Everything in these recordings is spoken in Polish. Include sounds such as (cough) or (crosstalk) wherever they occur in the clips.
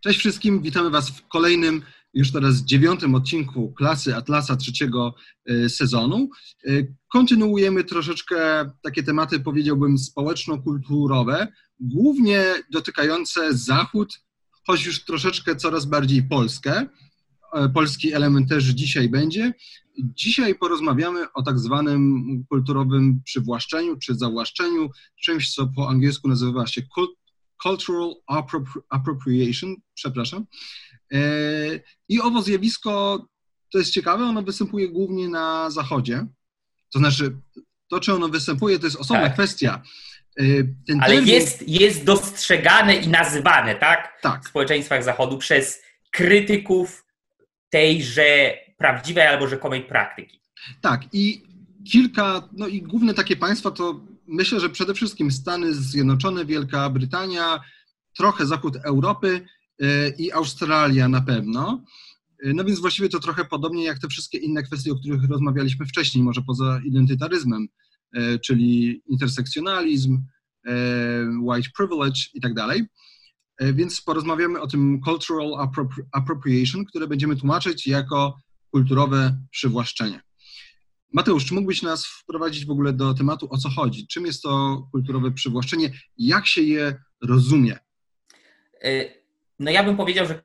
Cześć wszystkim, witamy Was w kolejnym, już teraz dziewiątym odcinku klasy Atlasa trzeciego y, sezonu. Y, kontynuujemy troszeczkę takie tematy, powiedziałbym, społeczno-kulturowe, głównie dotykające Zachód, choć już troszeczkę coraz bardziej Polskę. E, polski element też dzisiaj będzie. Dzisiaj porozmawiamy o tak zwanym kulturowym przywłaszczeniu czy zawłaszczeniu, czymś, co po angielsku nazywa się cultural appropriation, przepraszam. E, I owo zjawisko, to jest ciekawe, ono występuje głównie na Zachodzie. To znaczy, to czy ono występuje, to jest osobna tak. kwestia. E, ten Ale termin... jest, jest dostrzegane i nazywane, tak? Tak. W społeczeństwach Zachodu przez krytyków tejże prawdziwej albo rzekomej praktyki. Tak, i kilka, no i główne takie państwa to myślę, że przede wszystkim Stany Zjednoczone, Wielka Brytania, trochę zachód Europy e, i Australia na pewno. E, no więc właściwie to trochę podobnie jak te wszystkie inne kwestie, o których rozmawialiśmy wcześniej, może poza identytaryzmem, e, czyli intersekcjonalizm, white privilege i tak dalej. Więc porozmawiamy o tym cultural appropriation, które będziemy tłumaczyć jako kulturowe przywłaszczenie. Mateusz, czy mógłbyś nas wprowadzić w ogóle do tematu, o co chodzi? Czym jest to kulturowe przywłaszczenie? Jak się je rozumie? E, no ja bym powiedział, że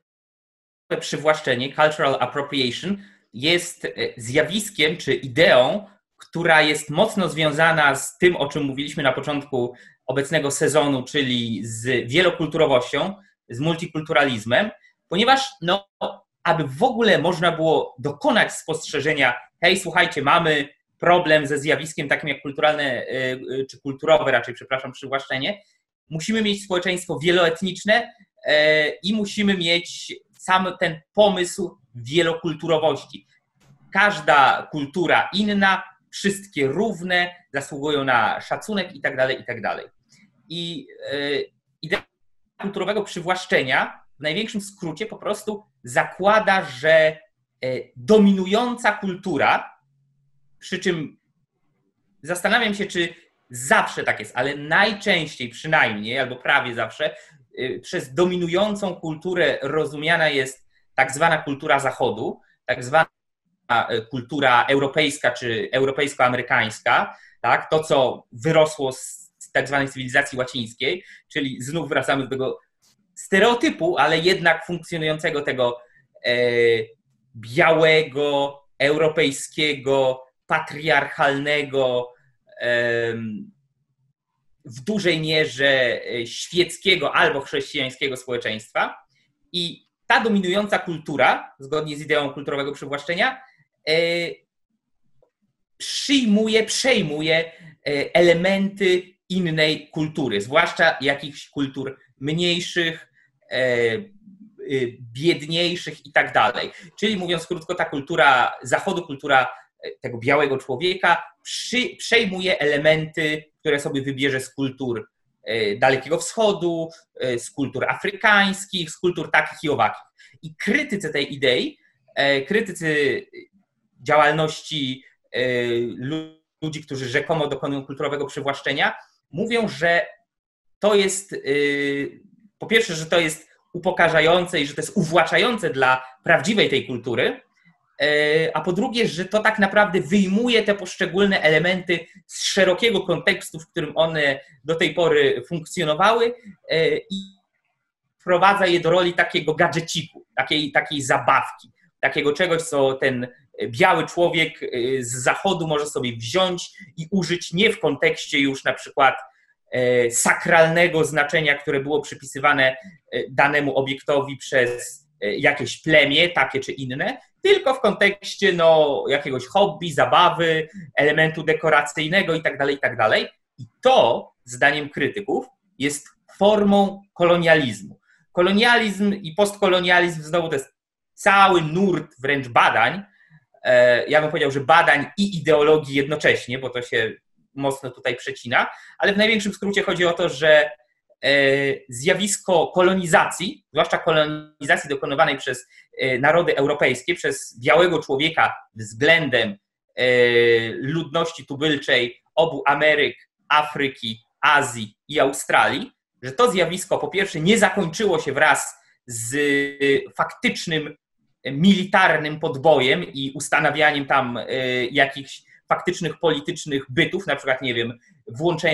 przywłaszczenie, cultural appropriation, jest e, zjawiskiem czy ideą, która jest mocno związana z tym, o czym mówiliśmy na początku obecnego sezonu, czyli z wielokulturowością, z multikulturalizmem, ponieważ no, aby w ogóle można było dokonać spostrzeżenia, hej, słuchajcie, mamy problem ze zjawiskiem takim jak kulturalne, y, y, czy kulturowe raczej, przepraszam, przywłaszczenie, musimy mieć społeczeństwo wieloetniczne y, i musimy mieć sam ten pomysł wielokulturowości. Każda kultura inna, wszystkie równe, zasługują na szacunek i tak dalej, i tak dalej. I idea kulturowego przywłaszczenia w największym skrócie po prostu zakłada, że e, dominująca kultura, przy czym zastanawiam się, czy zawsze tak jest, ale najczęściej przynajmniej, albo prawie zawsze, e, przez dominującą kulturę rozumiana jest tak zwana kultura Zachodu, tak zwana e, kultura europejska czy europejsko-amerykańska, tak? to co wyrosło z tak zwanej cywilizacji łacińskiej, czyli znów wracamy do tego stereotypu, ale jednak funkcjonującego tego e, białego, europejskiego, patriarchalnego, e, w dużej mierze e, świeckiego albo chrześcijańskiego społeczeństwa. I ta dominująca kultura, zgodnie z ideą kulturowego przywłaszczenia, e, przyjmuje, przejmuje e, elementy innej kultury, zwłaszcza jakichś kultur mniejszych, biedniejszych i tak dalej. Czyli mówiąc krótko, ta kultura zachodu, kultura e, tego białego człowieka przy, przejmuje elementy, które sobie wybierze z kultur e, Dalekiego Wschodu, z kultur afrykańskich, z kultur takich i owakich. I krytycy tej idei, krytycy działalności ludzi, którzy rzekomo dokonują kulturowego przywłaszczenia, mówią, że to jest y, po pierwsze, że to jest upokarzające i że to jest uwłaczające dla prawdziwej tej kultury, y, a po drugie, że to tak naprawdę wyjmuje te poszczególne elementy z szerokiego kontekstu, w którym one do tej pory funkcjonowały y, i wprowadza je do roli takiego gadżeciku, takiej, takiej zabawki, takiego czegoś, co ten biały człowiek z zachodu może sobie wziąć i użyć nie w kontekście już na przykład E, sakralnego znaczenia, które było przypisywane e, danemu obiektowi przez e, jakieś plemię, takie czy inne, tylko w kontekście no, jakiegoś hobby, zabawy, elementu dekoracyjnego itd., tak itd. Tak I to, zdaniem krytyków, jest formą kolonializmu. Kolonializm i postkolonializm znowu to jest cały nurt wręcz badań. Ja bym powiedział, że badań i ideologii jednocześnie, bo to się mocno tutaj przecina, ale w największym skrócie chodzi o to, że e, zjawisko kolonizacji, zwłaszcza kolonizacji dokonywanej przez e, narody europejskie, przez białego człowieka względem e, ludności tubylczej obu Ameryk, Afryki, Azji i Australii, że to zjawisko po pierwsze nie zakończyło się wraz z faktycznym militarnym podbojem i ustanawianiem tam jakichś faktycznych politycznych bytów, na przykład, nie wiem,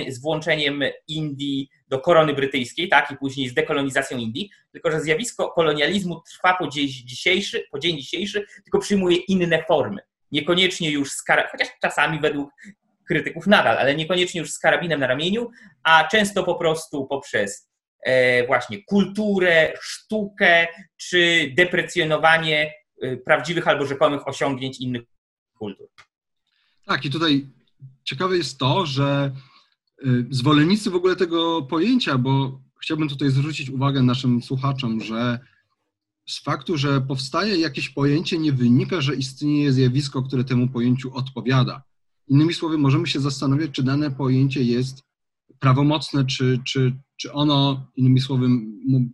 z włączeniem Indii do korony brytyjskiej, tak, i później z dekolonizacją Indii, tylko że zjawisko kolonializmu trwa po dzień dzisiejszy, po dzień dzisiejszy tylko przyjmuje inne formy. Niekoniecznie już z kar- chociaż czasami według krytyków nadal, ale niekoniecznie już z karabinem na ramieniu, a często po prostu poprzez e, właśnie kulturę, sztukę czy deprecjonowanie e, prawdziwych albo rzekomych osiągnięć innych kultur. Tak, i tutaj ciekawe jest to, że y, zwolennicy w ogóle tego pojęcia, bo chciałbym tutaj zwrócić uwagę naszym słuchaczom, że z faktu, że powstaje jakieś pojęcie, nie wynika, że istnieje zjawisko, które temu pojęciu odpowiada. Innymi słowy, możemy się zastanawiać, czy dane pojęcie jest prawomocne, czy, czy, czy ono, innymi słowy,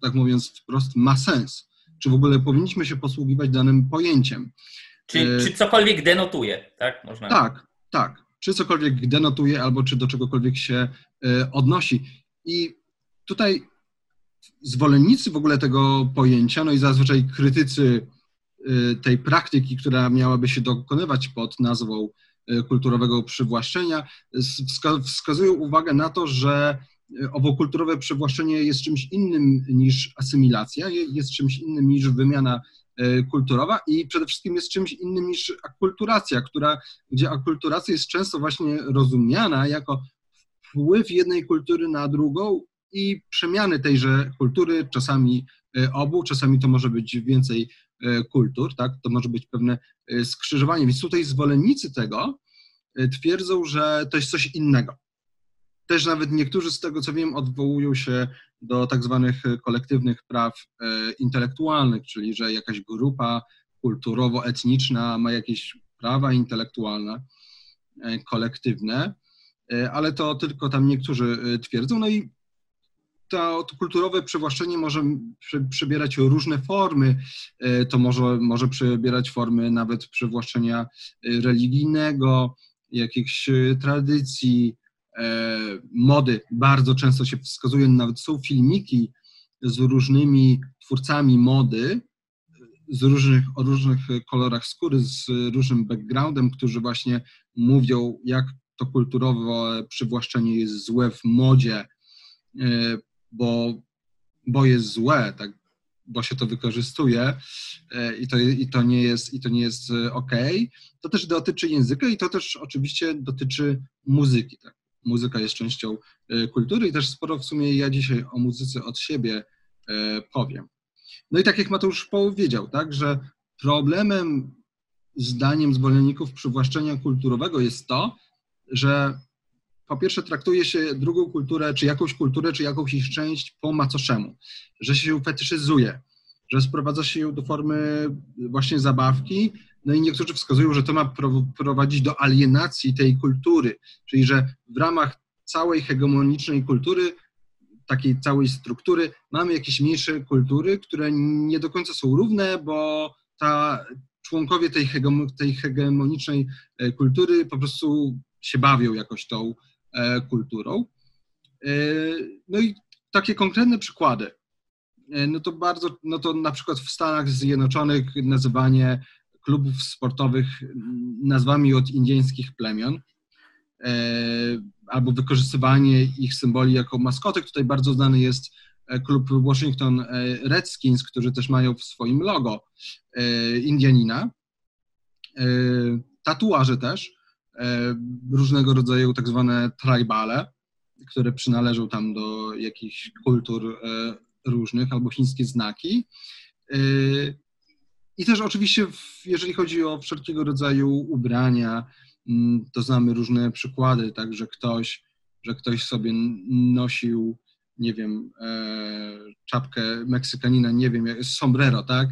tak mówiąc wprost, ma sens. Czy w ogóle powinniśmy się posługiwać danym pojęciem. Czy, e, czy cokolwiek denotuje, tak? Można... Tak, tak. Czy cokolwiek denotuje, albo czy do czegokolwiek się e, odnosi. I tutaj zwolennicy w ogóle tego pojęcia, no i zazwyczaj krytycy e, tej praktyki, która miałaby się dokonywać pod nazwą kulturowego przywłaszczenia, wskazują uwagę na to, że owo kulturowe przywłaszczenie jest czymś innym niż asymilacja, jest czymś innym niż wymiana kulturowa i przede wszystkim jest czymś innym niż akulturacja, która, gdzie akulturacja jest często właśnie rozumiana jako wpływ jednej kultury na drugą i przemiany tejże kultury, czasami e, obu, czasami to może być więcej e, kultur, tak? to może być pewne skrzyżowanie. Więc tutaj zwolennicy tego twierdzą, że to jest coś innego. Też nawet niektórzy z tego, co wiem, odwołują się do tak zwanych e, kolektywnych praw e, intelektualnych, czyli że jakaś grupa kulturowo-etniczna ma jakieś prawa intelektualne, e, kolektywne, ale to tylko tam niektórzy twierdzą. No i to, to kulturowe przywłaszczenie może przybierać różne formy. To może, może przybierać formy nawet przywłaszczenia religijnego, jakichś tradycji, mody bardzo często się wskazuje, nawet są filmiki z różnymi twórcami mody, z różnych, o różnych kolorach skóry, z różnym backgroundem, którzy właśnie mówią, jak to kulturowe przywłaszczenie jest złe w modzie, e, bo, bo jest złe, tak, bo się to wykorzystuje e, i to, i to nie jest, i to nie jest ok. To też dotyczy języka i to też oczywiście dotyczy muzyki. Tak muzyka jest częścią e, kultury i też sporo w sumie ja dzisiaj o muzyce od siebie e, powiem. No i tak jak Mateusz powiedział, tak, że problemem zdaniem zwolenników przywłaszczenia kulturowego jest to, że po pierwsze traktuje się drugą kulturę, czy jakąś kulturę, czy jakąś ich część po macoszemu, że się ją fetyszyzuje, że sprowadza się ją do formy właśnie zabawki, no i niektórzy wskazują, że to ma prowadzić do alienacji tej kultury, czyli że w ramach całej hegemonicznej kultury, takiej całej struktury, mamy jakieś mniejsze kultury, które nie do końca są równe, bo ta członkowie tej, tej hegemonicznej e, kultury po prostu się bawią jakoś tą e, kulturą. E, no i takie konkretne przykłady. No to bardzo, no to na przykład w Stanach Zjednoczonych nazywanie klubów sportowych nazwami od indyjskich plemion, e, albo wykorzystywanie ich symboli jako maskotek. Tutaj bardzo znany jest e, klub Washington e, Redskins, którzy też mają w swoim logo Indianina. Tatuaże też, różnego rodzaju tak zwane tribale, które przynależą tam do jakichś kultur różnych, albo chińskie znaki. I też oczywiście, jeżeli chodzi o wszelkiego rodzaju ubrania, mm, to znamy różne przykłady, tak, że ktoś, że ktoś sobie nosił, nie wiem, e, czapkę Meksykanina, nie wiem, sombrero, tak,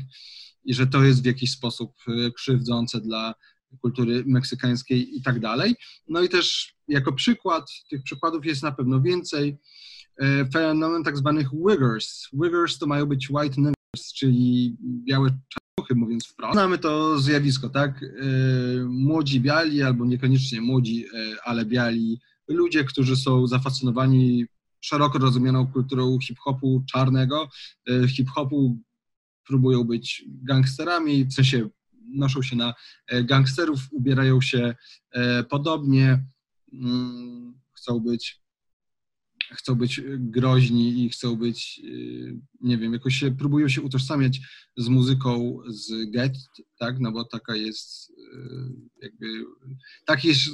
i że to jest w jakiś sposób e, krzywdzące dla kultury meksykańskiej i tak dalej. No i też jako przykład, tych przykładów jest na pewno więcej, e, fenomen tak zwanych wiggers. Wiggers to mają być white czyli białe mówiąc wprost. Znamy to zjawisko, tak? E, młodzi biali, albo niekoniecznie młodzi, e, ale biali ludzie, którzy są zafascynowani szeroko rozumianą kulturą hip-hopu czarnego, e, hip-hopu próbują być gangsterami, w sensie noszą się na gangsterów, ubierają się podobnie, mm, chcą być chcą być groźni i chcą być, y, nie wiem, jakoś się, próbują się utożsamiać z muzyką z Get, tak, no bo taka jest y, jakby, taki jest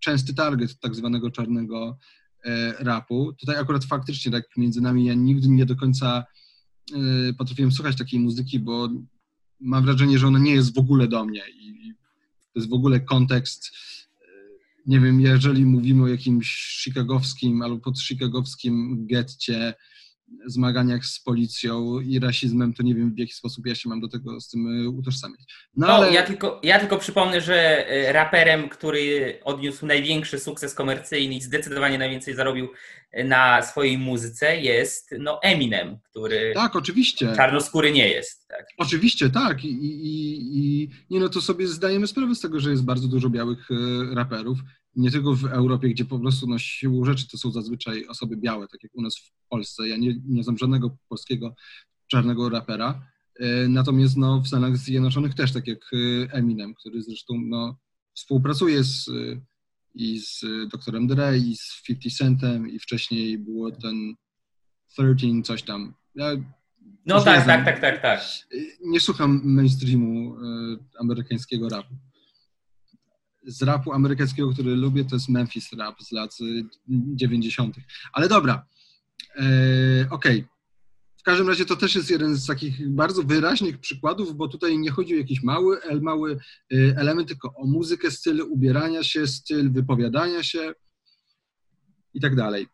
częsty target tak zwanego czarnego e, rapu. Tutaj akurat faktycznie tak między nami ja nigdy nie do końca y, potrafiłem słuchać takiej muzyki, bo mam wrażenie, że ona nie jest w ogóle do mnie i to jest w ogóle kontekst nie wiem, jeżeli mówimy o jakimś chicagowskim albo podchicagowskim getcie, zmaganiach z policją i rasizmem, to nie wiem w jaki sposób ja się mam do tego z tym e, utożsamiać. No, no ale... ja, tylko, ja tylko przypomnę, że e, raperem, który odniósł największy sukces komercyjny i zdecydowanie najwięcej zarobił e, na swojej muzyce jest no, Eminem, który tak, oczywiście. czarnoskóry nie jest. Tak. Oczywiście, tak. I, i, i nie no to sobie zdajemy sprawę z tego, że jest bardzo dużo białych raperów nie tylko w Europie, gdzie po prostu no, siłą rzeczy to są zazwyczaj osoby białe, tak jak u nas w Polsce. Ja nie, nie znam żadnego polskiego czarnego rapera. E, natomiast no, w Stanach Zjednoczonych też, tak jak e, Eminem, który zresztą no, współpracuje z, e, i z doktorem Dre, i z 50 Centem, i wcześniej było ten 13, coś tam. Ja no tak, tak, tak, tak, tak. Nie słucham mainstreamu amerykańskiego rapu z rapu amerykańskiego, który lubię, to jest Memphis rap z lat 90. Ale dobra, e, okej. Okay. W każdym razie to też jest jeden z takich bardzo wyraźnych przykładów, bo tutaj nie chodzi o jakiś mały, mały e, element, tylko o muzykę, styl ubierania się, styl wypowiadania się i tak dalej.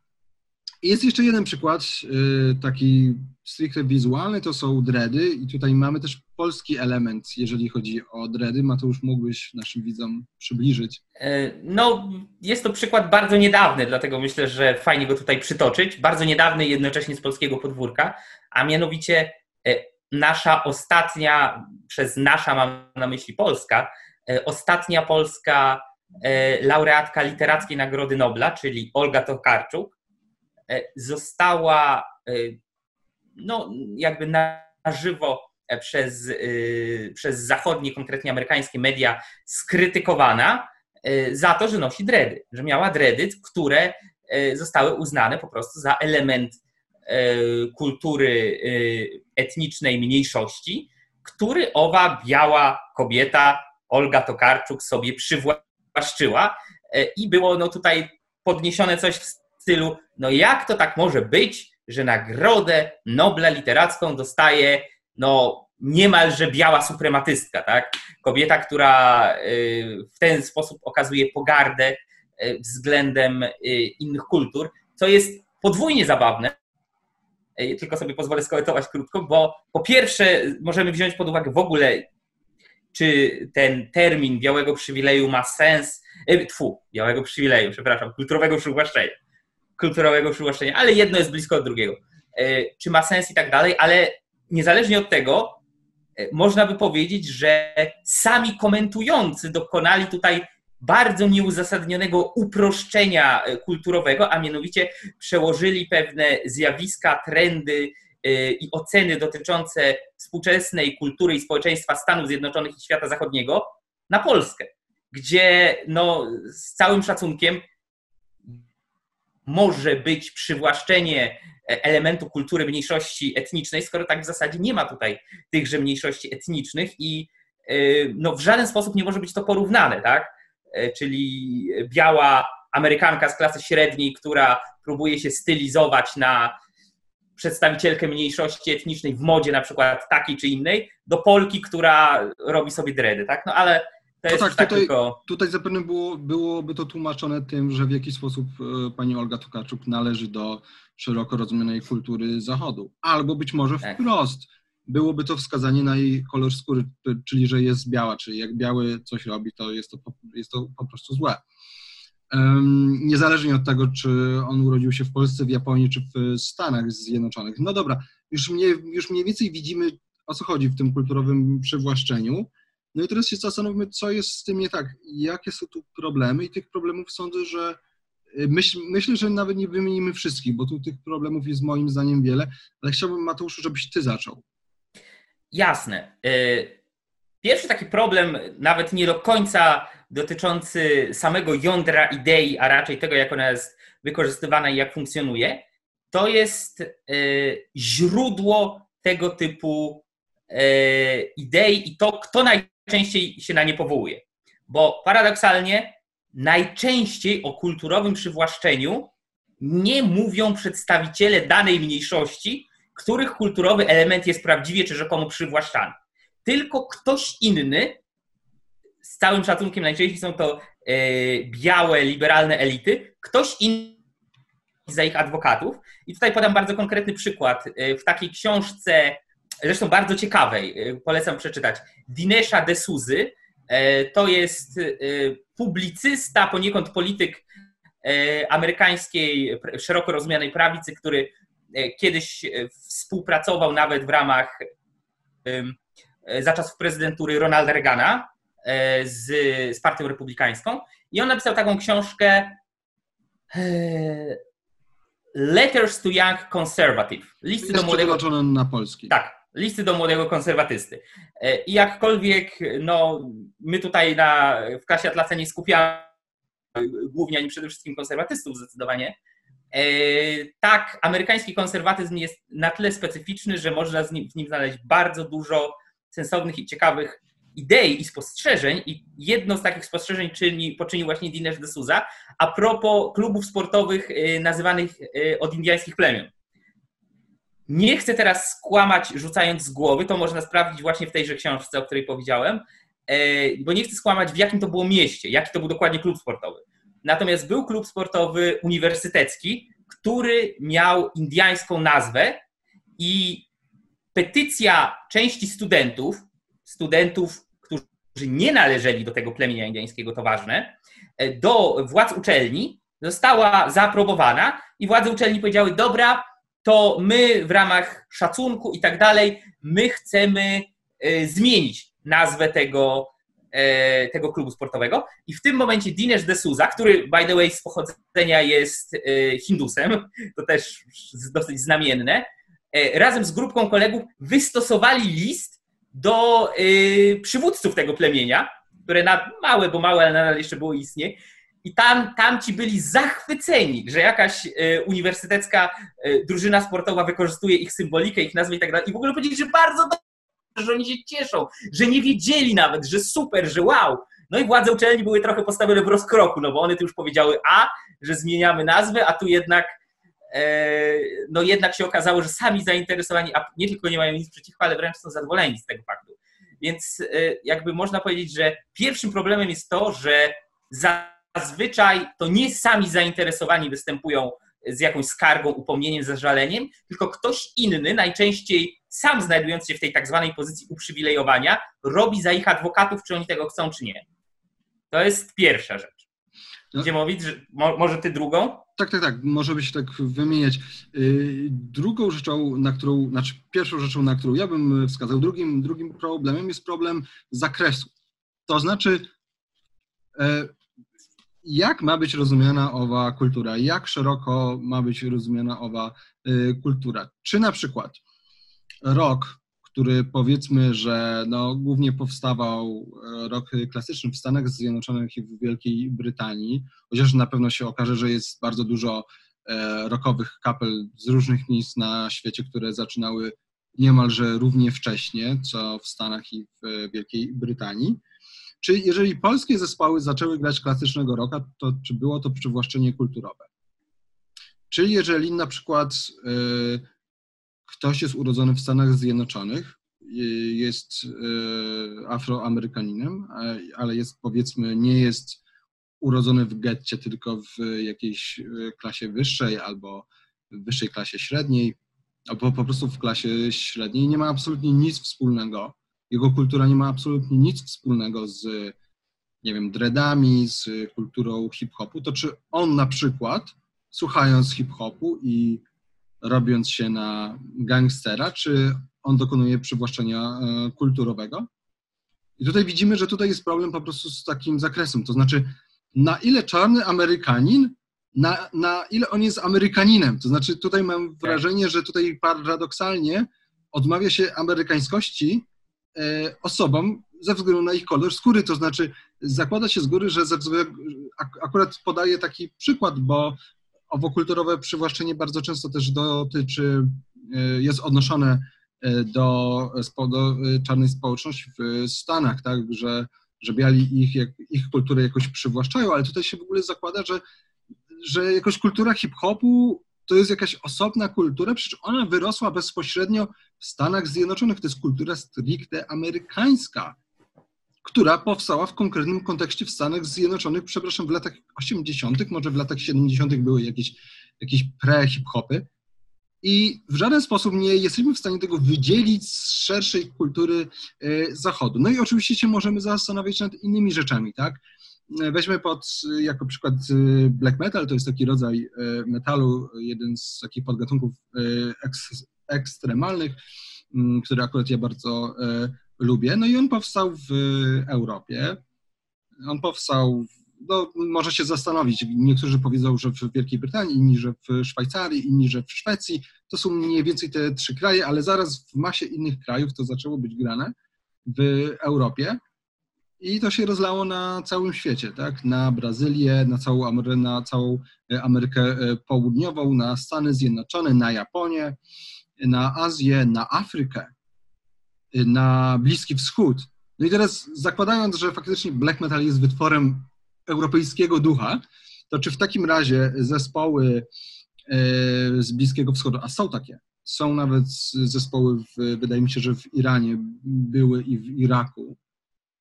Jest jeszcze jeden przykład, y, taki stricte wizualny, to są dready i tutaj mamy też polski element, jeżeli chodzi o dready. Mateusz, mógłbyś naszym widzom przybliżyć? E, no, jest to przykład bardzo niedawny, dlatego myślę, że fajnie go tutaj przytoczyć. Bardzo niedawny jednocześnie z polskiego podwórka, a mianowicie e, nasza ostatnia, przez nasza mam na myśli Polska, e, ostatnia polska laureatka Literackiej Nagrody Nobla, czyli Olga Tokarczuk, została e, no, jakby na żywo e, przez, przez zachodnie, konkretnie amerykańskie media skrytykowana za to, że nosi dredy, że miała dredy, które zostały uznane po prostu za element kultury etnicznej mniejszości, który owa biała kobieta, Olga Tokarczuk, sobie przywłaszczyła i było no tutaj podniesione coś w stylu, no jak to tak może być, że nagrodę Nobla literacką dostaje no niemalże biała suprematystka, tak? Kobieta, która y, w ten sposób okazuje pogardę y, względem y, innych kultur, co jest podwójnie zabawne, tylko sobie pozwolę skomentować krótko, bo po pierwsze możemy wziąć pod uwagę w ogóle, czy ten termin białego przywileju ma sens, tfu, białego przywileju, przepraszam, kulturowego przywłaszczenia kulturowego przywłaszczenia, ale jedno jest blisko od drugiego. E, czy ma sens i tak dalej, ale niezależnie od tego, e, można by powiedzieć, że sami komentujący dokonali tutaj bardzo nieuzasadnionego uproszczenia e, kulturowego, a mianowicie przełożyli pewne zjawiska, trendy i oceny dotyczące współczesnej kultury i społeczeństwa Stanów Zjednoczonych i świata zachodniego na Polskę, gdzie no, z całym szacunkiem może być przywłaszczenie e, elementu kultury mniejszości etnicznej, skoro tak w zasadzie nie ma tutaj tychże mniejszości etnicznych i e, no, w żaden sposób nie może być to porównane, tak? E, czyli biała Amerykanka z klasy średniej, która próbuje się stylizować na przedstawicielkę mniejszości etnicznej w modzie na przykład takiej czy innej, do Polki, która robi sobie dredy, tak? No ale to no jest tak, tak tutaj, tylko... tutaj zapewne było, byłoby to tłumaczone tym, że w jaki sposób e, pani Olga Tokarczuk należy do szeroko rozumianej kultury Zachodu. Albo być może tak. wprost byłoby to wskazanie na jej kolor skóry, czyli że jest biała, czyli jak biały coś robi, to jest to, jest to po prostu złe. Um, niezależnie od tego, czy on urodził się w Polsce, w Japonii, czy w Stanach Zjednoczonych. No dobra, już, mnie, już mniej więcej widzimy, o co chodzi w tym kulturowym przywłaszczeniu. No i teraz się zastanówmy, co jest z tym nie tak, jakie są tu problemy i tych problemów sądzę, że y, myśl, myślę, że nawet nie wymienimy wszystkich, bo tu tych problemów jest moim zdaniem wiele, ale chciałbym Mateuszu, żebyś ty zaczął. Jasne. Pierwszy taki problem, nawet nie do końca dotyczący samego jądra idei, a raczej tego, jak ona jest wykorzystywana i jak funkcjonuje, to jest źródło tego typu idei i to, kto najczęściej się na nie powołuje. Bo paradoksalnie najczęściej o kulturowym przywłaszczeniu nie mówią przedstawiciele danej mniejszości, których kulturowy element jest prawdziwie czy rzekomo przywłaszczany. Tylko ktoś inny, z całym szacunkiem najczęściej są to e, białe, liberalne elity, ktoś inny za ich adwokatów. I tutaj podam bardzo konkretny przykład. E, w takiej książce, zresztą bardzo ciekawej, e, polecam przeczytać, Dinesha Desuzy, to jest publicysta, poniekąd polityk amerykańskiej szeroko rozumianej prawicy, który kiedyś współpracował nawet w ramach za czasów prezydentury Ronalda Reagana z, z Partią Republikańską. I on napisał taką książkę Letters to Young Conservative. Listy do młodego. na polski. Tak, listy do młodego konserwatysty. I jakkolwiek, no, my tutaj na, w klasie Atlasa nie skupiamy głównie, ani przede wszystkim konserwatystów zdecydowanie. E, tak, amerykański konserwatyzm jest na tyle specyficzny, że można w nim znaleźć bardzo dużo sensownych i ciekawych idei i spostrzeżeń. I jedno z takich spostrzeżeń czyni, poczynił właśnie Dinesh de Souza a propos klubów sportowych e, nazywanych e, od indyjskich plemion. Nie chcę teraz skłamać, rzucając z głowy, to można sprawdzić właśnie w tejże książce, o której powiedziałem, bo nie chcę skłamać, w jakim to było mieście, jaki to był dokładnie klub sportowy. Natomiast był klub sportowy uniwersytecki, który miał indiańską nazwę i petycja części studentów, studentów, którzy nie należeli do tego plemienia indiańskiego, to ważne, do władz uczelni została zaaprobowana i władze uczelni powiedziały: Dobra, to my w ramach szacunku i tak dalej, my chcemy e, zmienić nazwę tego, E, tego klubu sportowego. I w tym momencie Dinesh D'Souza, który by the way z pochodzenia jest e, Hindusem, to też dosyć znamienne, razem z grupką kolegów wystosowali list do przywódców tego plemienia, które na małe, bo małe, ale nadal jeszcze było istnie. I tam, tam ci byli zachwyceni, że jakaś uniwersytecka drużyna sportowa wykorzystuje ich symbolikę, ich nazwę i tak dalej. I w ogóle powiedzieli, że bardzo że oni się cieszą, że nie wiedzieli nawet, że super, że wow. No i władze uczelni były trochę postawione w rozkroku, no bo one tu już powiedziały A, że zmieniamy nazwę, a tu jednak e, no jednak się okazało, że sami zainteresowani, a nie tylko nie mają nic przeciwko, ale wręcz są zadowoleni z tego faktu. Więc e, jakby można powiedzieć, że pierwszym problemem jest to, że zazwyczaj to nie sami zainteresowani występują z jakąś skargą, upomnieniem, zażaleniem, tylko ktoś inny, najczęściej sam znajdujący się w tej tak zwanej pozycji uprzywilejowania, robi za ich adwokatów, czy oni tego chcą, czy nie. To jest pierwsza rzecz. Gdzie mówić, że może ty drugą? Tak, tak, tak, może by się tak wymieniać. Y, drugą rzeczą, na którą, znaczy pierwszą rzeczą, na którą ja bym wskazał, drugim, drugim problemem jest problem zakresu. To znaczy, e, jak ma być rozumiana owa kultura, jak szeroko ma być rozumiana owa y, kultura. Czy na przykład rok, który powiedzmy, że no, głównie powstawał e, rok klasyczny w Stanach Zjednoczonych i w Wielkiej Brytanii, chociaż na pewno się okaże, że jest bardzo dużo e, rokowych kapel z różnych miejsc na świecie, które zaczynały niemalże równie wcześnie, co w Stanach i w Wielkiej Brytanii. Czy jeżeli polskie zespoły zaczęły grać klasycznego roka, to czy było to przywłaszczenie kulturowe? Czy jeżeli na przykład y, ktoś jest urodzony w Stanach Zjednoczonych, y, jest y, afroamerykaninem, ale jest powiedzmy nie jest urodzony w getcie, tylko w jakiejś klasie wyższej albo w wyższej klasie średniej, albo po prostu w klasie średniej, nie ma absolutnie nic wspólnego jego kultura nie ma absolutnie nic wspólnego z, nie wiem, dreadami, z kulturą hip-hopu, to czy on na przykład, słuchając hip-hopu i robiąc się na gangstera, czy on dokonuje przywłaszczenia e, kulturowego? I tutaj widzimy, że tutaj jest problem po prostu z takim zakresem, to znaczy na ile czarny Amerykanin, na, na ile on jest Amerykaninem, to znaczy tutaj mam wrażenie, że tutaj paradoksalnie odmawia się amerykańskości osobom ze względu na ich kolor skóry, to znaczy zakłada się z góry, że ze względu, akurat podaję taki przykład, bo owokulturowe przywłaszczenie bardzo często też dotyczy, e, jest odnoszone e, do, do czarnej społeczności w Stanach, tak, że, że biali ich, ich kulturę jakoś przywłaszczają, ale tutaj się w ogóle zakłada, że, że jakoś kultura hip-hopu to jest jakaś osobna kultura, przecież ona wyrosła bezpośrednio w Stanach Zjednoczonych. To jest kultura stricte amerykańska, która powstała w konkretnym kontekście w Stanach Zjednoczonych, przepraszam, w latach 80., może w latach 70. były jakieś, jakieś pre-hip-hopy. I w żaden sposób nie jesteśmy w stanie tego wydzielić z szerszej kultury e, Zachodu. No i oczywiście się możemy zastanawiać nad innymi rzeczami, tak? Weźmy pod jako przykład y, black metal, to jest taki rodzaj y, metalu, jeden z takich podgatunków y, ekstremalnych, mm, który akurat ja bardzo lubię. No i on powstał w Europie. On powstał, no, może się zastanowić, niektórzy powiedzą, że w Wielkiej Brytanii, inni, że w Szwajcarii, inni, że w Szwecji. To są mniej więcej te trzy kraje, ale zaraz w masie innych krajów to zaczęło być grane w Europie. I to się rozlało na całym świecie, tak? Na Brazylię, na całą, Amery na całą e, Amerykę e, Południową, na Stany Zjednoczone, na Japonię, na Azję, na Afrykę, e, na Bliski Wschód. No i teraz zakładając, że faktycznie black metal jest wytworem europejskiego ducha, to czy w takim razie zespoły z Bliskiego Wschodu, a są takie, są nawet zespoły, w, wydaje mi się, że w Iranie były i w Iraku,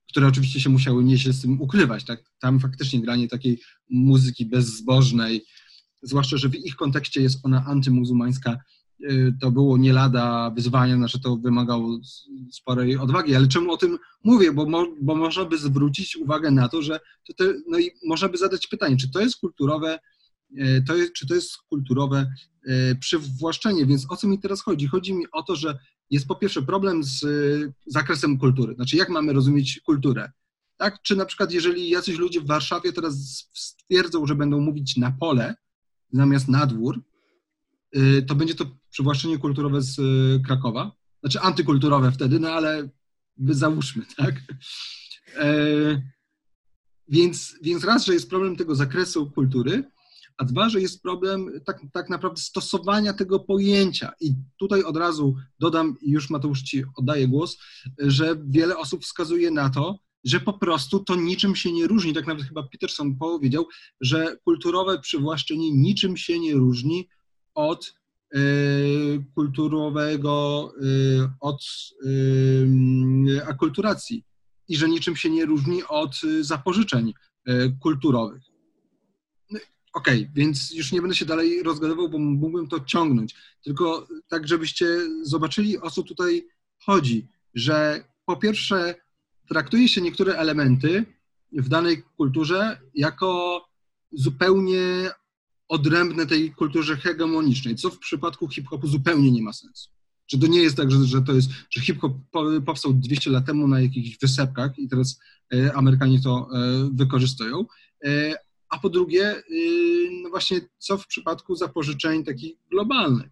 które oczywiście się musiały nieźle z tym ukrywać. Tak? Tam faktycznie granie takiej muzyki bezzbożnej, zwłaszcza, że w ich kontekście jest ona antymuzułmańska, y, to było nie lada wyzwanie, znaczy to wymagało sporej odwagi. Ale czemu o tym mówię? Bo, bo można by zwrócić uwagę na to, że to te, no i można by zadać pytanie, czy to jest kulturowe, y, to jest, czy to jest kulturowe y, przywłaszczenie. Więc o co mi teraz chodzi? Chodzi mi o to, że jest po pierwsze problem z y, zakresem kultury. Znaczy, jak mamy rozumieć kulturę? Tak? Czy na przykład, jeżeli jacyś ludzie w Warszawie teraz stwierdzą, że będą mówić na pole zamiast na dwór, y, to będzie to przywłaszczenie kulturowe z y, Krakowa. Znaczy antykulturowe wtedy, no ale załóżmy, (laughs) tak? E, więc, więc raz, że jest problem tego zakresu kultury, a dwa, że jest problem tak, tak naprawdę stosowania tego pojęcia. I tutaj od razu dodam, już Mateusz Ci oddaję głos, że wiele osób wskazuje na to, że po prostu to niczym się nie różni. Tak nawet chyba Peterson powiedział, że kulturowe przywłaszczenie niczym się nie różni od y, kulturowego, y, od y, akulturacji i że niczym się nie różni od zapożyczeń kulturowych. Okej, okay, więc już nie będę się dalej rozgadywał, bo mógłbym to ciągnąć. Tylko tak, żebyście zobaczyli, o co tutaj chodzi. Że po pierwsze, traktuje się niektóre elementy w danej kulturze jako zupełnie odrębne tej kulturze hegemonicznej, co w przypadku hip-hopu zupełnie nie ma sensu. Że to nie jest tak, że, że to jest, że hip-hop powstał 200 lat temu na jakichś wysepkach i teraz e, Amerykanie to e, wykorzystują, e, a po drugie, y, no właśnie, co w przypadku zapożyczeń takich globalnych?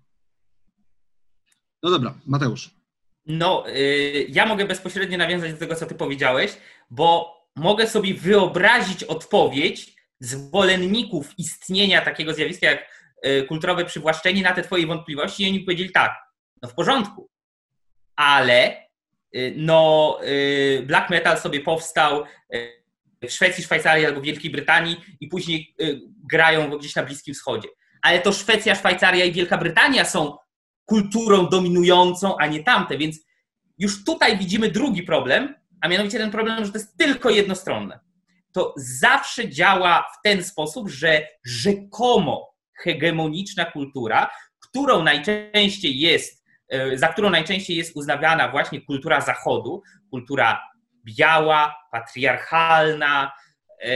No dobra, Mateusz. No, y, ja mogę bezpośrednio nawiązać do tego, co ty powiedziałeś, bo mogę sobie wyobrazić odpowiedź zwolenników istnienia takiego zjawiska jak y, kulturowe przywłaszczenie na te twoje wątpliwości i oni powiedzieli tak, no w porządku, ale no black metal sobie powstał w Szwecji, Szwajcarii albo Wielkiej Brytanii i później y, grają gdzieś na Bliskim Wschodzie. Ale to Szwecja, Szwajcaria i Wielka Brytania są kulturą dominującą, a nie tamte, więc już tutaj widzimy drugi problem, a mianowicie ten problem, że to jest tylko jednostronne. To zawsze działa w ten sposób, że rzekomo hegemoniczna kultura, którą najczęściej jest, y, za którą najczęściej jest uznawana właśnie kultura Zachodu, kultura biała, patriarchalna, e,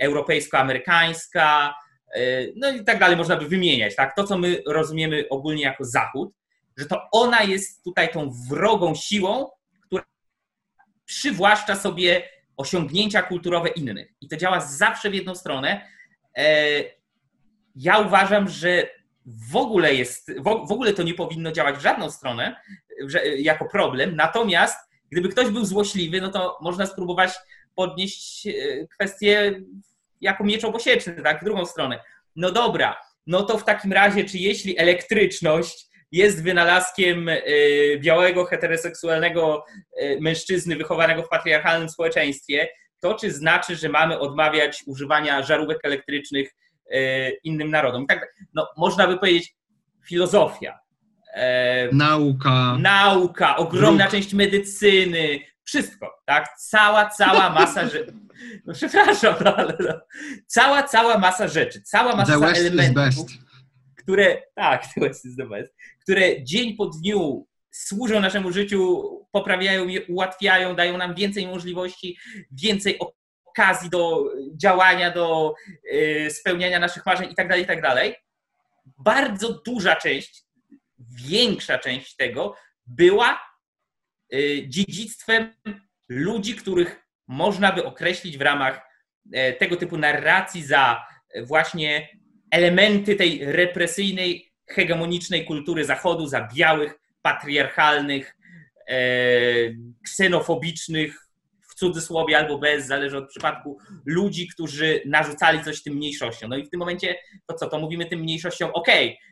europejsko-amerykańska, e, no i tak dalej, można by wymieniać, tak? To, co my rozumiemy ogólnie jako Zachód, że to ona jest tutaj tą wrogą siłą, która przywłaszcza sobie osiągnięcia kulturowe innych. I to działa zawsze w jedną stronę. E, ja uważam, że w ogóle jest, w ogóle to nie powinno działać w żadną stronę, jako problem. Natomiast gdyby ktoś był złośliwy, no to można spróbować podnieść kwestię jako miecz obosieczny, tak, w drugą stronę. No dobra, no to w takim razie, czy jeśli elektryczność jest wynalazkiem białego, heteroseksualnego mężczyzny wychowanego w patriarchalnym społeczeństwie, to czy znaczy, że mamy odmawiać używania żarówek elektrycznych e, innym narodom? Tak, no, można by powiedzieć filozofia. E, nauka. Nauka, ogromna część medycyny, wszystko, tak? Cała, cała masa rzeczy. (laughs) No przepraszam, no, ale no. cała, cała masa rzeczy, cała masa the West elementów, które, tak, (laughs) the West is the best, które dzień po dniu służą naszemu życiu, poprawiają je, ułatwiają, dają nam więcej możliwości, więcej okazji do działania, do y, spełniania naszych marzeń itd., tak itd. Tak Bardzo duża część, większa część tego była y, dziedzictwem ludzi, których można by określić w ramach e, tego typu narracji za właśnie elementy tej represyjnej, hegemonicznej kultury Zachodu, za białych, patriarchalnych, e, ksenofobicznych, w cudzysłowie albo bez, zależy od przypadku, ludzi, którzy narzucali coś tym mniejszościom. No i w tym momencie, to co, to mówimy tym mniejszościom, okej, okay,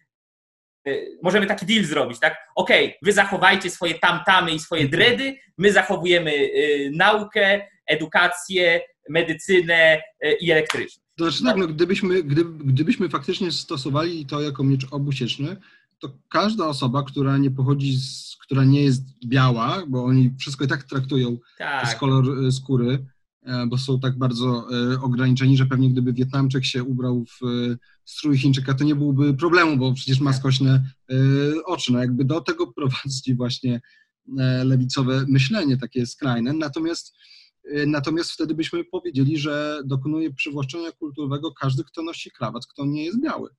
możemy taki deal zrobić, tak? Okej, okay, wy zachowajcie swoje tamtamy i swoje dredy, my zachowujemy y, naukę, edukację, medycynę y, i elektryczność. To znaczy tak, no, gdybyśmy, gdyby, gdybyśmy faktycznie stosowali to jako miecz obusieczny, to każda osoba, która nie pochodzi, z, która nie jest biała, bo oni wszystko i tak traktują tak. przez kolor e, skóry, e, bo są tak bardzo e, ograniczeni, że pewnie gdyby Wietnamczyk się ubrał w strój Chińczyka, to nie byłoby problemu, bo przecież ma tak. skośne oczy. No jakby do tego prowadzi właśnie lewicowe myślenie, takie skrajne. Natomiast Natomiast wtedy byśmy powiedzieli, że dokonuje przywłaszczenia kulturowego każdy, kto nosi krawat, kto nie jest biały.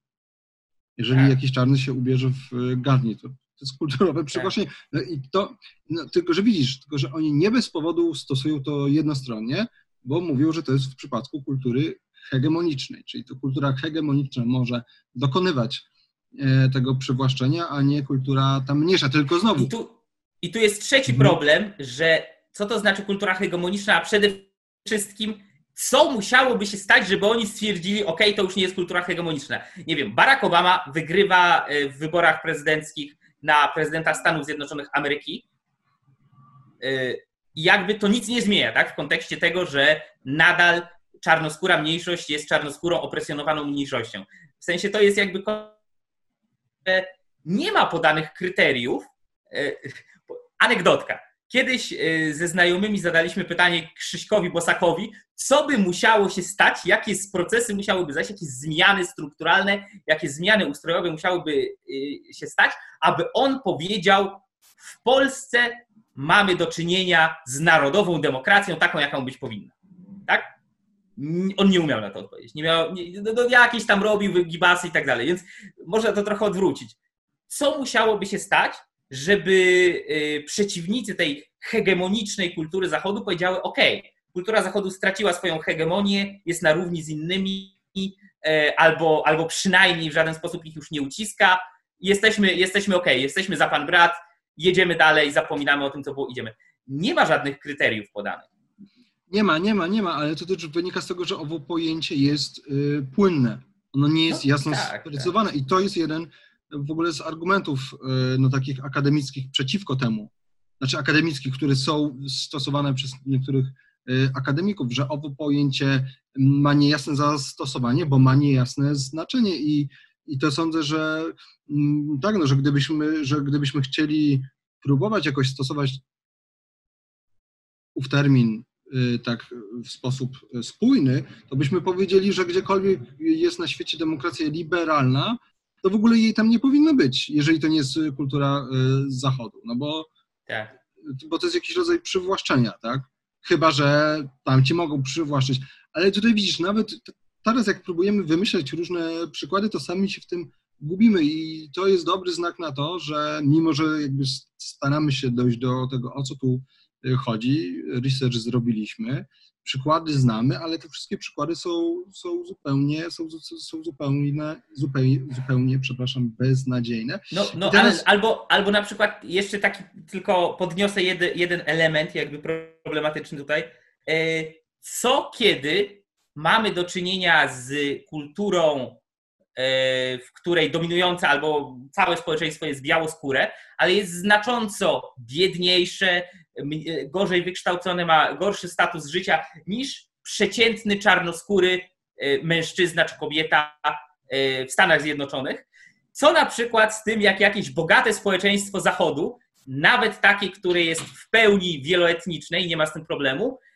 Jeżeli tak. jakiś czarny się ubierze w e, garnitur. To jest kulturowe przywłaszczenie. Tak. No i to, no, tylko że widzisz, tylko że oni nie bez powodu stosują to jednostronnie, bo mówią, że to jest w przypadku kultury hegemonicznej, czyli to kultura hegemoniczna może dokonywać e, tego przywłaszczenia, a nie kultura tam mniejsza, tylko znowu. I tu, i tu jest trzeci mhm. problem, że co to znaczy kultura hegemoniczna, a przede wszystkim co musiałoby się stać, żeby oni stwierdzili, ok, to już nie jest kultura hegemoniczna. Nie wiem, Barack Obama wygrywa e, w wyborach prezydenckich na prezydenta Stanów Zjednoczonych Ameryki e, jakby to nic nie zmienia, tak, w kontekście tego, że nadal czarnoskóra mniejszość jest czarnoskórą opresjonowaną mniejszością. W sensie to jest jakby nie ma podanych kryteriów. E, anegdotka. Kiedyś y, ze znajomymi zadaliśmy pytanie Krzyśkowi Bosakowi, co by musiało się stać, jakie procesy musiałyby zajść, jakie zmiany strukturalne, jakie zmiany ustrojowe musiałyby y, się stać, aby on powiedział, w Polsce mamy do czynienia z narodową demokracją, taką, jaką być powinna. Tak? On nie umiał na to odpowiedzieć. Nie miał, nie, no, no, jakieś tam robił gibasy i tak dalej, więc można to trochę odwrócić. Co musiałoby się stać, żeby y, przeciwnicy tej hegemonicznej kultury Zachodu powiedziały: OK, kultura Zachodu straciła swoją hegemonię, jest na równi z innymi, e, albo, albo przynajmniej w żaden sposób ich już nie uciska. Jesteśmy, jesteśmy OK, jesteśmy za pan brat, jedziemy dalej, zapominamy o tym, co było, idziemy. Nie ma żadnych kryteriów podanych. Nie ma, nie ma, nie ma, ale to też wynika z tego, że owo pojęcie jest y, płynne. Ono nie jest no, jasno tak, sprecyzowane tak. i to jest jeden w ogóle z argumentów e, no, takich akademickich przeciwko temu, znaczy akademickich, które są stosowane przez niektórych e, akademików, że owo pojęcie ma niejasne zastosowanie, bo ma niejasne znaczenie i, i to sądzę, że mm, tak, no, że gdybyśmy, że gdybyśmy chcieli próbować jakoś stosować ów termin e, tak w sposób spójny, to byśmy powiedzieli, że gdziekolwiek jest na świecie demokracja liberalna, to w ogóle jej tam nie powinno być, jeżeli to nie jest kultura y, zachodu, no bo, tak. bo to jest jakiś rodzaj przywłaszczenia, tak? Chyba, że tam ci mogą przywłaszczyć. Ale tutaj widzisz, nawet teraz jak próbujemy wymyślać różne przykłady, to sami się w tym gubimy i to jest dobry znak na to, że mimo, że jakby staramy się dojść do tego, o co tu chodzi. Research zrobiliśmy, przykłady znamy, ale te wszystkie przykłady są, są zupełnie, są, są zupełnie, zupełnie, zupełnie, przepraszam, beznadziejne. No, no teraz... albo, albo na przykład jeszcze taki, tylko podniosę jeden, jeden element jakby problematyczny tutaj. E, co kiedy mamy do czynienia z kulturą, e, w której dominująca albo całe społeczeństwo jest białoskóre, ale jest znacząco biedniejsze, gorzej wykształcony, ma gorszy status życia niż przeciętny czarnoskóry e, mężczyzna czy kobieta e, w Stanach Zjednoczonych. Co na przykład z tym, jak jakieś bogate społeczeństwo Zachodu, nawet takie, które jest w pełni wieloetniczne i nie ma z tym problemu, e,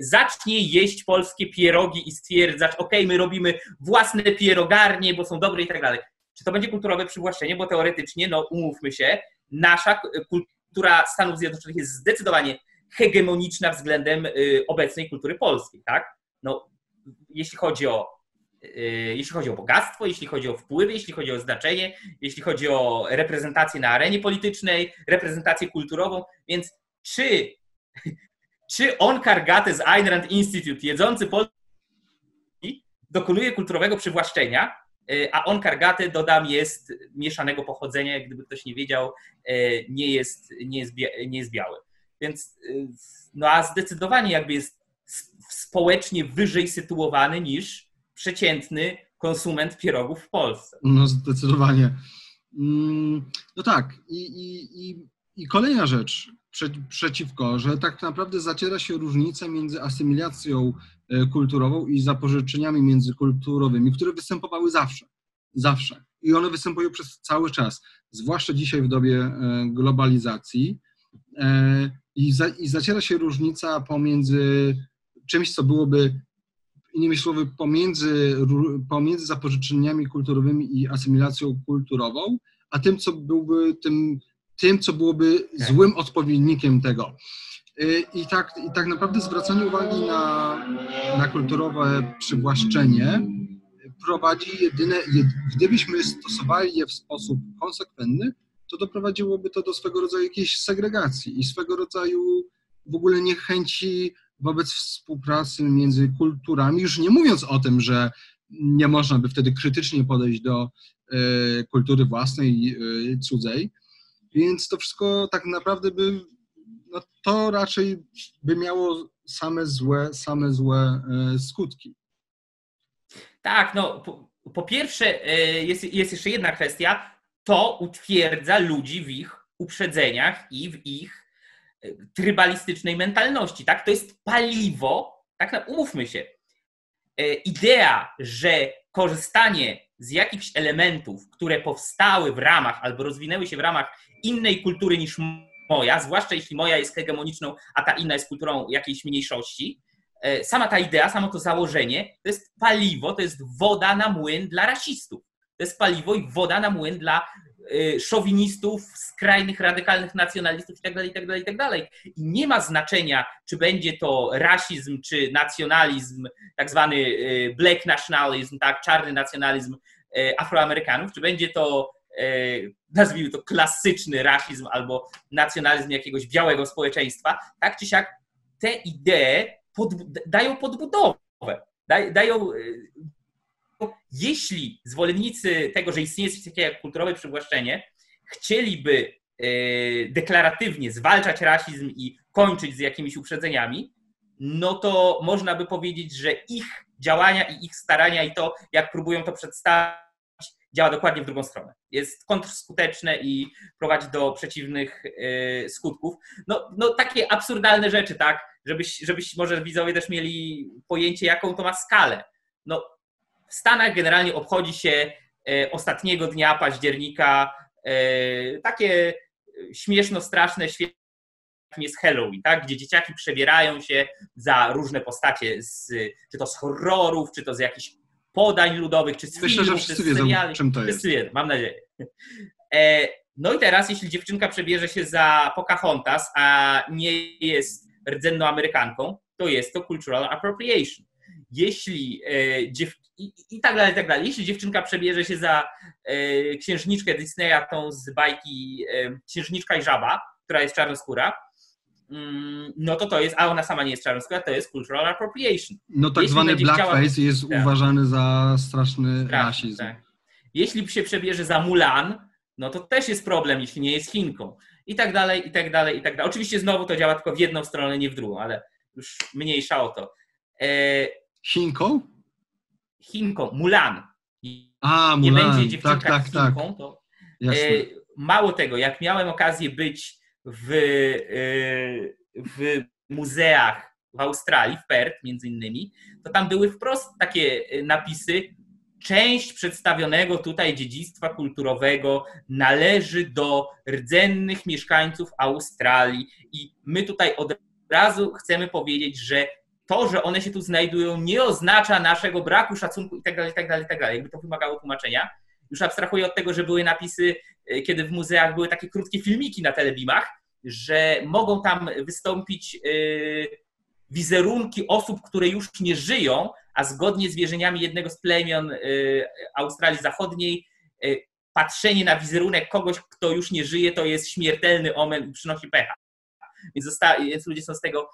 zacznie jeść polskie pierogi i stwierdzać, ok, my robimy własne pierogarnie, bo są dobre i tak dalej. Czy to będzie kulturowe przywłaszczenie? Bo teoretycznie, no umówmy się, nasza kultura Stanów Zjednoczonych jest zdecydowanie hegemoniczna względem y, obecnej kultury polskiej, tak? No, jeśli chodzi o jeśli chodzi o bogactwo, jeśli chodzi o wpływy, jeśli chodzi o znaczenie, jeśli chodzi o reprezentację na arenie politycznej, reprezentację kulturową, więc czy, czy Onkar Gate z Ayn Rand Institute, jedzący Polski, dokonuje kulturowego przywłaszczenia, E, a on kargaty, dodam, jest mieszanego pochodzenia, gdyby ktoś nie wiedział, e, nie jest, nie jest, nie jest biały. Więc, e, no a zdecydowanie jakby jest społecznie wyżej sytuowany niż przeciętny konsument pierogów w Polsce. No zdecydowanie. Mm, no tak. I, i, i, i kolejna rzecz przeciwko, że tak naprawdę zaciera się różnica między asymilacją E, kulturową i zapożyczeniami międzykulturowymi, które występowały zawsze. Zawsze. I one występują przez cały czas, zwłaszcza dzisiaj w dobie e, globalizacji. E, I, za, i zaciera się różnica pomiędzy czymś, co byłoby, innymi słowy, pomiędzy, pomiędzy zapożyczeniami kulturowymi i asymilacją kulturową, a tym, co byłby tym, tym co byłoby złym odpowiednikiem tego. Y, I tak, I tak naprawdę zwracanie uwagi na, na kulturowe przywłaszczenie prowadzi jedyne, gdybyśmy stosowali je w sposób konsekwentny, to doprowadziłoby to do swego rodzaju jakiejś segregacji i swego rodzaju w ogóle niechęci wobec współpracy między kulturami, już nie mówiąc o tym, że nie można by wtedy krytycznie podejść do y, kultury własnej, y, cudzej. Więc to wszystko tak naprawdę by no to raczej by miało same złe, same złe e, skutki. Tak, no po, po pierwsze e, jest, jest jeszcze jedna kwestia, to utwierdza ludzi w ich uprzedzeniach i w ich e, trybalistycznej mentalności, tak? To jest paliwo, tak, no, umówmy się. Idea, że korzystanie z jakichś elementów, które powstały w ramach albo rozwinęły się w ramach innej kultury niż moja, zwłaszcza jeśli moja jest hegemoniczną, a ta inna jest kulturą jakiejś mniejszości, e, sama ta idea, samo to założenie, to jest paliwo, to jest woda na młyn dla rasistów. To jest paliwo i woda na młyn dla szowinistów, skrajnych, radykalnych nacjonalistów itd., itd., itd. I nie ma znaczenia, czy będzie to rasizm, czy nacjonalizm, tak zwany e, black nationalism, tak, czarny nacjonalizm Afroamerykanów, czy będzie to nazwijmy to klasyczny rasizm albo nacjonalizm jakiegoś białego społeczeństwa, tak czy siak te idee pod, dają podbudowę, dają jeśli zwolennicy tego, że istnieje coś takiego jak kulturowe przywłaszczenie, chcieliby e, deklaratywnie zwalczać rasizm i kończyć z jakimiś uprzedzeniami, no to można by powiedzieć, że ich działania i ich starania i to, jak próbują to przedstawić, działa dokładnie w drugą stronę. Jest kontrskuteczne i prowadzi do przeciwnych y, skutków. No, no takie absurdalne rzeczy, tak? Żebyś, żebyś może widzowie też mieli pojęcie, jaką to ma skalę. No, w Stanach generalnie obchodzi się y, ostatniego dnia października y, takie śmieszno straszne święto jest Halloween, tak? gdzie dzieciaki przebierają się za różne postacie, z, czy to z horrorów, czy to z jakichś podań ludowych, czy z Myślę, filmów, że wszyscy wiedzą, seriali. czym to jest. Wszyscy wiedzą, mam nadzieję. E, no i teraz, jeśli dziewczynka przebierze się za Pocahontas, a nie jest rdzenną Amerykanką, to jest to cultural appropriation. Jeśli e. I, i, tak dalej, i tak dalej. Jeśli dziewczynka przebierze się za e, księżniczkę Disneya, tą z bajki e, Księżniczka i Żaba, która jest czarnoskóra, mm, no to to jest, a ona sama nie jest czarnoskóra, to jest cultural appropriation. No tak Jeśli zwany blackface chciała- jest Tak. uważany za straszny Strasznie, rasizm. tak. Jeśli się przebierze za Mulan, no to też jest problem, jeśli nie jest Chinką. I tak dalej, i tak dalej, i tak dalej. Oczywiście znowu to działa tylko w jedną stronę, nie w drugą, ale już mniejsza o to. E, Chinką? Chinką, Mulan. A, Nie Mulan. będzie tak, dziewczynka tak, tak. Chinką, to Jasne. E, Mało tego, jak miałem okazję być w, e, w muzeach w Australii, w Perth między innymi, to tam były wprost takie e, napisy. Część przedstawionego tutaj dziedzictwa kulturowego należy do rdzennych mieszkańców Australii i my tutaj od razu chcemy powiedzieć, że to, że one się tu znajdują, nie oznacza naszego braku szacunku itd., itd., itd. Jakby to wymagało tłumaczenia. Już abstrahuję od tego, że były napisy, e, kiedy w muzeach były takie krótkie filmiki na telebimach, że mogą tam wystąpić e, wizerunki osób, które już nie żyją, a zgodnie z wierzeniami jednego z plemion e, Australii Zachodniej, patrzenie na wizerunek kogoś, kto już nie żyje, to jest śmiertelny omen i przynosi pecha. Więc, więc ludzie są z tego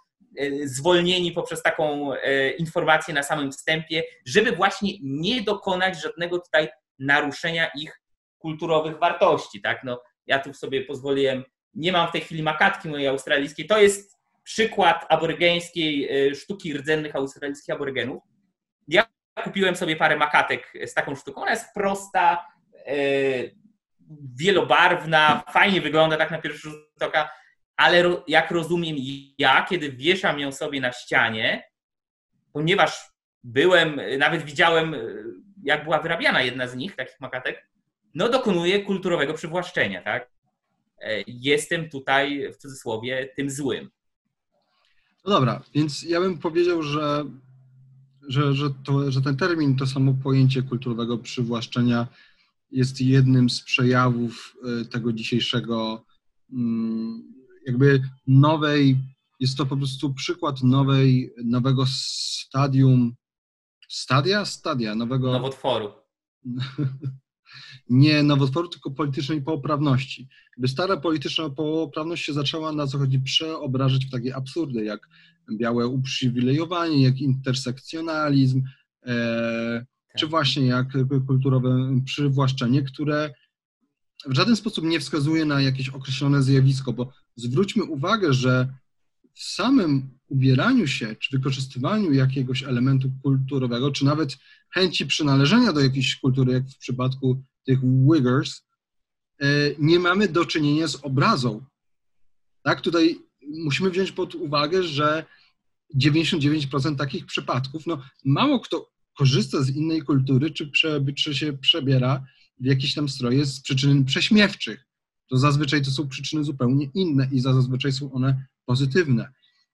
zwolnieni poprzez taką e, informację na samym wstępie, żeby właśnie nie dokonać żadnego tutaj naruszenia ich kulturowych wartości. Tak? No, ja tu sobie pozwoliłem, nie mam w tej chwili makatki mojej australijskiej, to jest przykład aborygeńskiej e, sztuki rdzennych australijskich aborygenów. Ja kupiłem sobie parę makatek z taką sztuką, ona jest prosta, e, wielobarwna, fajnie wygląda tak na pierwszy rzut oka, ale jak rozumiem ja, kiedy wieszam ją sobie na ścianie, ponieważ byłem, nawet widziałem, jak była wyrabiana jedna z nich, takich makatek, no dokonuję kulturowego przywłaszczenia, tak? E, Jestem tutaj, w cudzysłowie, tym złym. No dobra, więc ja bym powiedział, że, że, że, to, że ten termin, to samo pojęcie kulturowego przywłaszczenia jest jednym z przejawów y, tego dzisiejszego mm, jakby nowej, jest to po prostu przykład nowej, nowego stadium, stadia? Stadia, nowego, Nowotworu. (laughs) nie nowotworu, tylko politycznej poprawności. Jakby stara polityczna poprawność się zaczęła na co chodzi przeobrażać w takie absurdy, jak białe uprzywilejowanie, jak intersekcjonalizm, e, czy właśnie jak kulturowe przywłaszczenie, które w żaden sposób nie wskazuje na jakieś określone zjawisko, bo zwróćmy uwagę, że w samym ubieraniu się, czy wykorzystywaniu jakiegoś elementu kulturowego, czy nawet chęci przynależenia do jakiejś kultury, jak w przypadku tych Wiggers, e, nie mamy do czynienia z obrazą. Tak, tutaj musimy wziąć pod uwagę, że 99% takich przypadków, no mało kto korzysta z innej kultury, czy, prze, czy się przebiera w jakieś tam stroje z przyczyn prześmiewczych. To zazwyczaj to są przyczyny zupełnie inne i zazwyczaj są one pozytywne.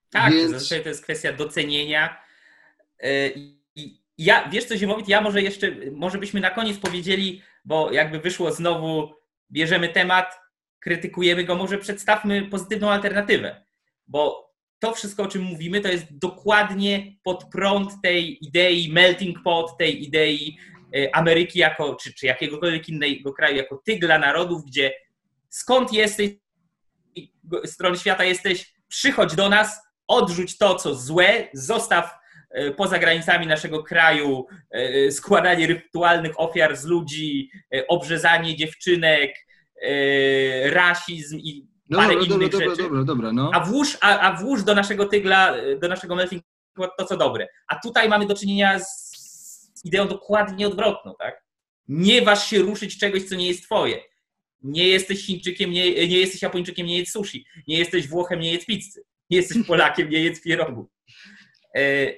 Tak, Więc- zazwyczaj to jest kwestia docenienia. I ja, wiesz co, Zimowit, ja może jeszcze, może byśmy na koniec powiedzieli, bo jakby wyszło znowu, bierzemy temat, krytykujemy go, może przedstawmy pozytywną alternatywę, bo to wszystko, o czym mówimy, to jest dokładnie pod prąd tej idei melting pot, tej idei y, Ameryki jako, czy, czy jakiegokolwiek innego kraju, jako tygla narodów, gdzie skąd jesteś, strony świata jesteś, przychodź do nas, odrzuć to, co złe, zostaw e, poza granicami naszego kraju e, składanie rytualnych ofiar z ludzi, e, obrzezanie dziewczynek, e, rasizm i No parę dobra, dobra, innych dobra, rzeczy. dobra, dobra, no. A włóż, a, a włóż do naszego tygla, do naszego melting to, co dobre. A tutaj mamy do czynienia z z ideą dokładnie odwrotną, tak? Nie waż się ruszyć czegoś, co nie jest twoje. Nie jesteś Chińczykiem, nie, nie jesteś Japończykiem, nie jedz sushi. Nie jesteś Włochem, nie jedz pizzy. Nie jesteś Polakiem, nie jedz pierogu. E,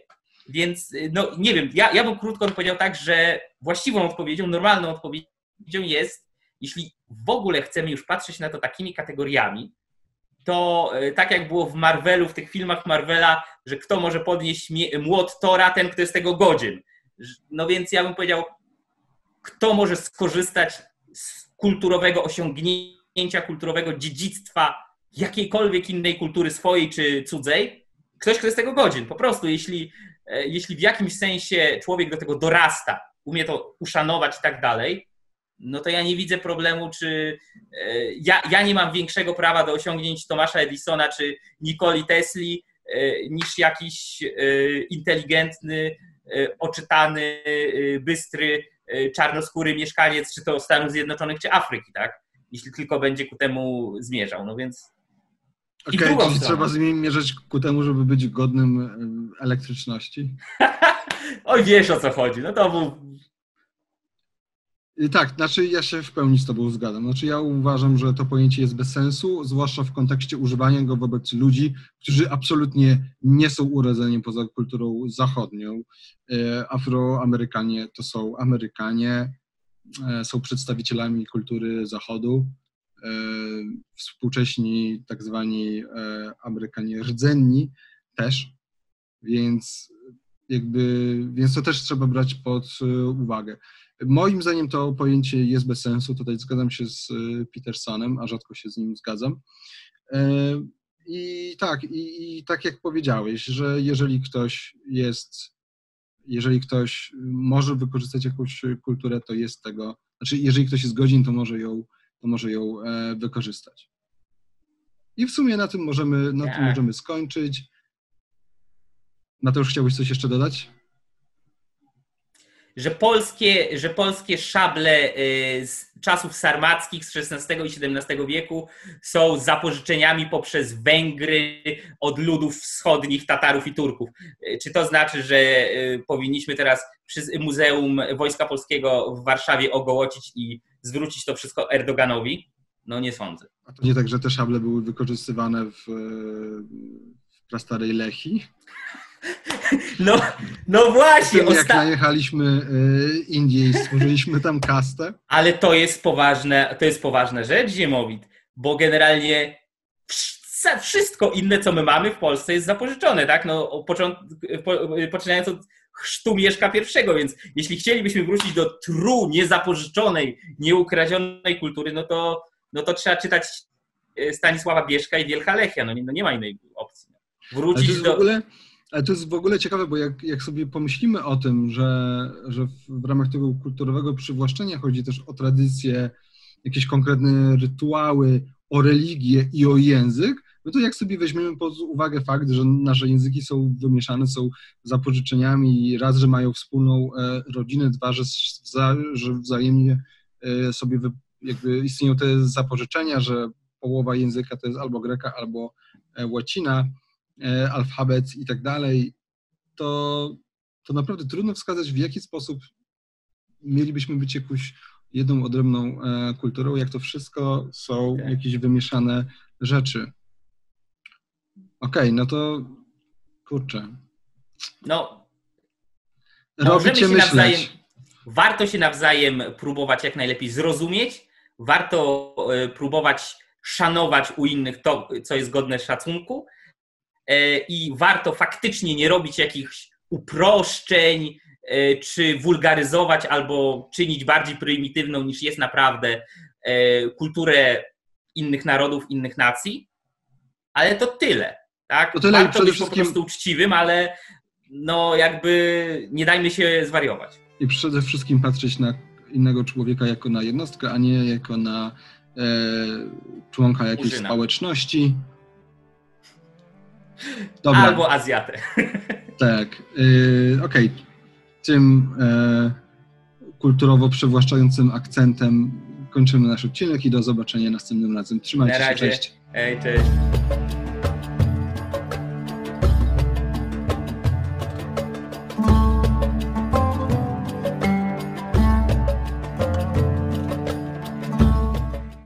więc, no nie wiem, ja, ja bym krótko odpowiedział tak, że właściwą odpowiedzią, normalną odpowiedzią jest, jeśli w ogóle chcemy już patrzeć na to takimi kategoriami, to e, tak jak było w Marvelu, w tych filmach Marvela, że kto może podnieść młot Tora, ten, kto jest tego godzien. No więc ja bym powiedział, kto może skorzystać kulturowego osiągnięcia, kulturowego dziedzictwa jakiejkolwiek innej kultury swojej czy cudzej, ktoś, kto jest tego godzien. Po prostu, jeśli, e, jeśli w jakimś sensie człowiek do tego dorasta, umie to uszanować i tak dalej, no to ja nie widzę problemu, czy e, ja, ja nie mam większego prawa do osiągnięć Tomasza Edisona czy Nikoli Tesli e, niż jakiś inteligentny, oczytany, bystry, czarnoskóry mieszkaniec, czy to Stanów Zjednoczonych, czy Afryki, tak? Jeśli tylko będzie ku temu zmierzał. No więc. Okej, okay, czyli trzeba zmierzać ku temu, żeby być godnym elektryczności? (laughs) Oj, wiesz o co chodzi. No to był tak, znaczy ja się w pełni z Tobą zgadzam. Znaczy ja uważam, że to pojęcie jest bez sensu, zwłaszcza w kontekście używania go wobec ludzi, którzy absolutnie nie są urodzeni poza kulturą zachodnią. E, Afroamerykanie to są Amerykanie, e, są przedstawicielami kultury Zachodu. Współcześni tak zwani Amerykanie rdzenni też, więc jakby, więc to też trzeba brać pod uwagę. Moim zdaniem to pojęcie jest bez sensu. Tutaj zgadzam się z e, Petersonem, a rzadko się z nim zgadzam. E, I tak, i, i tak jak powiedziałeś, że jeżeli ktoś jest, jeżeli ktoś może wykorzystać jakąś kulturę, to jest tego, znaczy jeżeli ktoś jest godzin, to może ją, to może ją e, wykorzystać. I w sumie na tym możemy, na tym tak. możemy skończyć. Mateusz, chciałbyś coś jeszcze dodać? Że polskie, że polskie szable y, z czasów sarmackich z XVI i XVII wieku są zapożyczeniami poprzez Węgry od ludów wschodnich, Tatarów i Turków. Y, czy to znaczy, że y, powinniśmy teraz przy Muzeum Wojska Polskiego w Warszawie ogołocić i zwrócić to wszystko Erdoganowi? No nie sądzę. A to nie tak, że te szable były wykorzystywane w, w prastarej Lechi? No, no właśnie. Osta... Jak najechaliśmy y, Indię i stworzyliśmy tam kastę. Ale to jest poważne, to jest poważna rzecz, Ziemowit, bo generalnie wszystko inne, co my mamy w Polsce jest zapożyczone, tak? No, poczynając od chrztu Mieszka pierwszego, więc jeśli chcielibyśmy wrócić do tru niezapożyczonej, nieukradzionej kultury, no to, no to trzeba czytać y, Stanisława Bieszka i Wielka Lechia, no nie, no nie ma innej opcji. Wrócić do... W ogóle ale to jest w ogóle ciekawe, bo jak, jak sobie pomyślimy o tym, że, że w ramach tego kulturowego przywłaszczenia chodzi też o tradycje, jakieś konkretne rytuały, o religię i o język, no to jak sobie weźmiemy pod uwagę fakt, że nasze języki są wymieszane, są zapożyczeniami, raz, że mają wspólną e, rodzinę, dwa, że, że wzajemnie e, sobie jakby istnieją te zapożyczenia, że połowa języka to jest albo greka, albo e, łacina, alfabet i tak dalej, to, to naprawdę trudno wskazać, w jaki sposób mielibyśmy być jakąś jedną odrębną e, kulturą, jak to wszystko są jakieś wymieszane rzeczy. Okej, okay, no to kurczę. No, robi cię myśleć. Nawzajem, warto się nawzajem próbować jak najlepiej zrozumieć, warto e, próbować szanować u innych to, co jest godne szacunku, E, i warto faktycznie nie robić jakichś uproszczeń, e, czy wulgaryzować albo czynić bardziej prymitywną niż jest naprawdę e, kulturę innych narodów, innych nacji. Ale to tyle. Tak? To tyle Warto być wszystkim... po prostu uczciwym, ale no jakby nie dajmy się zwariować. I przede wszystkim patrzeć na innego człowieka jako na jednostkę, a nie jako na e, członka jakiejś Użyna. społeczności, Dobra. Albo Azjatę. (laughs) Tak. Yy, Okej. Okay. Tym e, kulturowo przywłaszczającym akcentem kończymy nasz odcinek i do zobaczenia następnym razem. Trzymajcie się, cześć. Hej, cześć.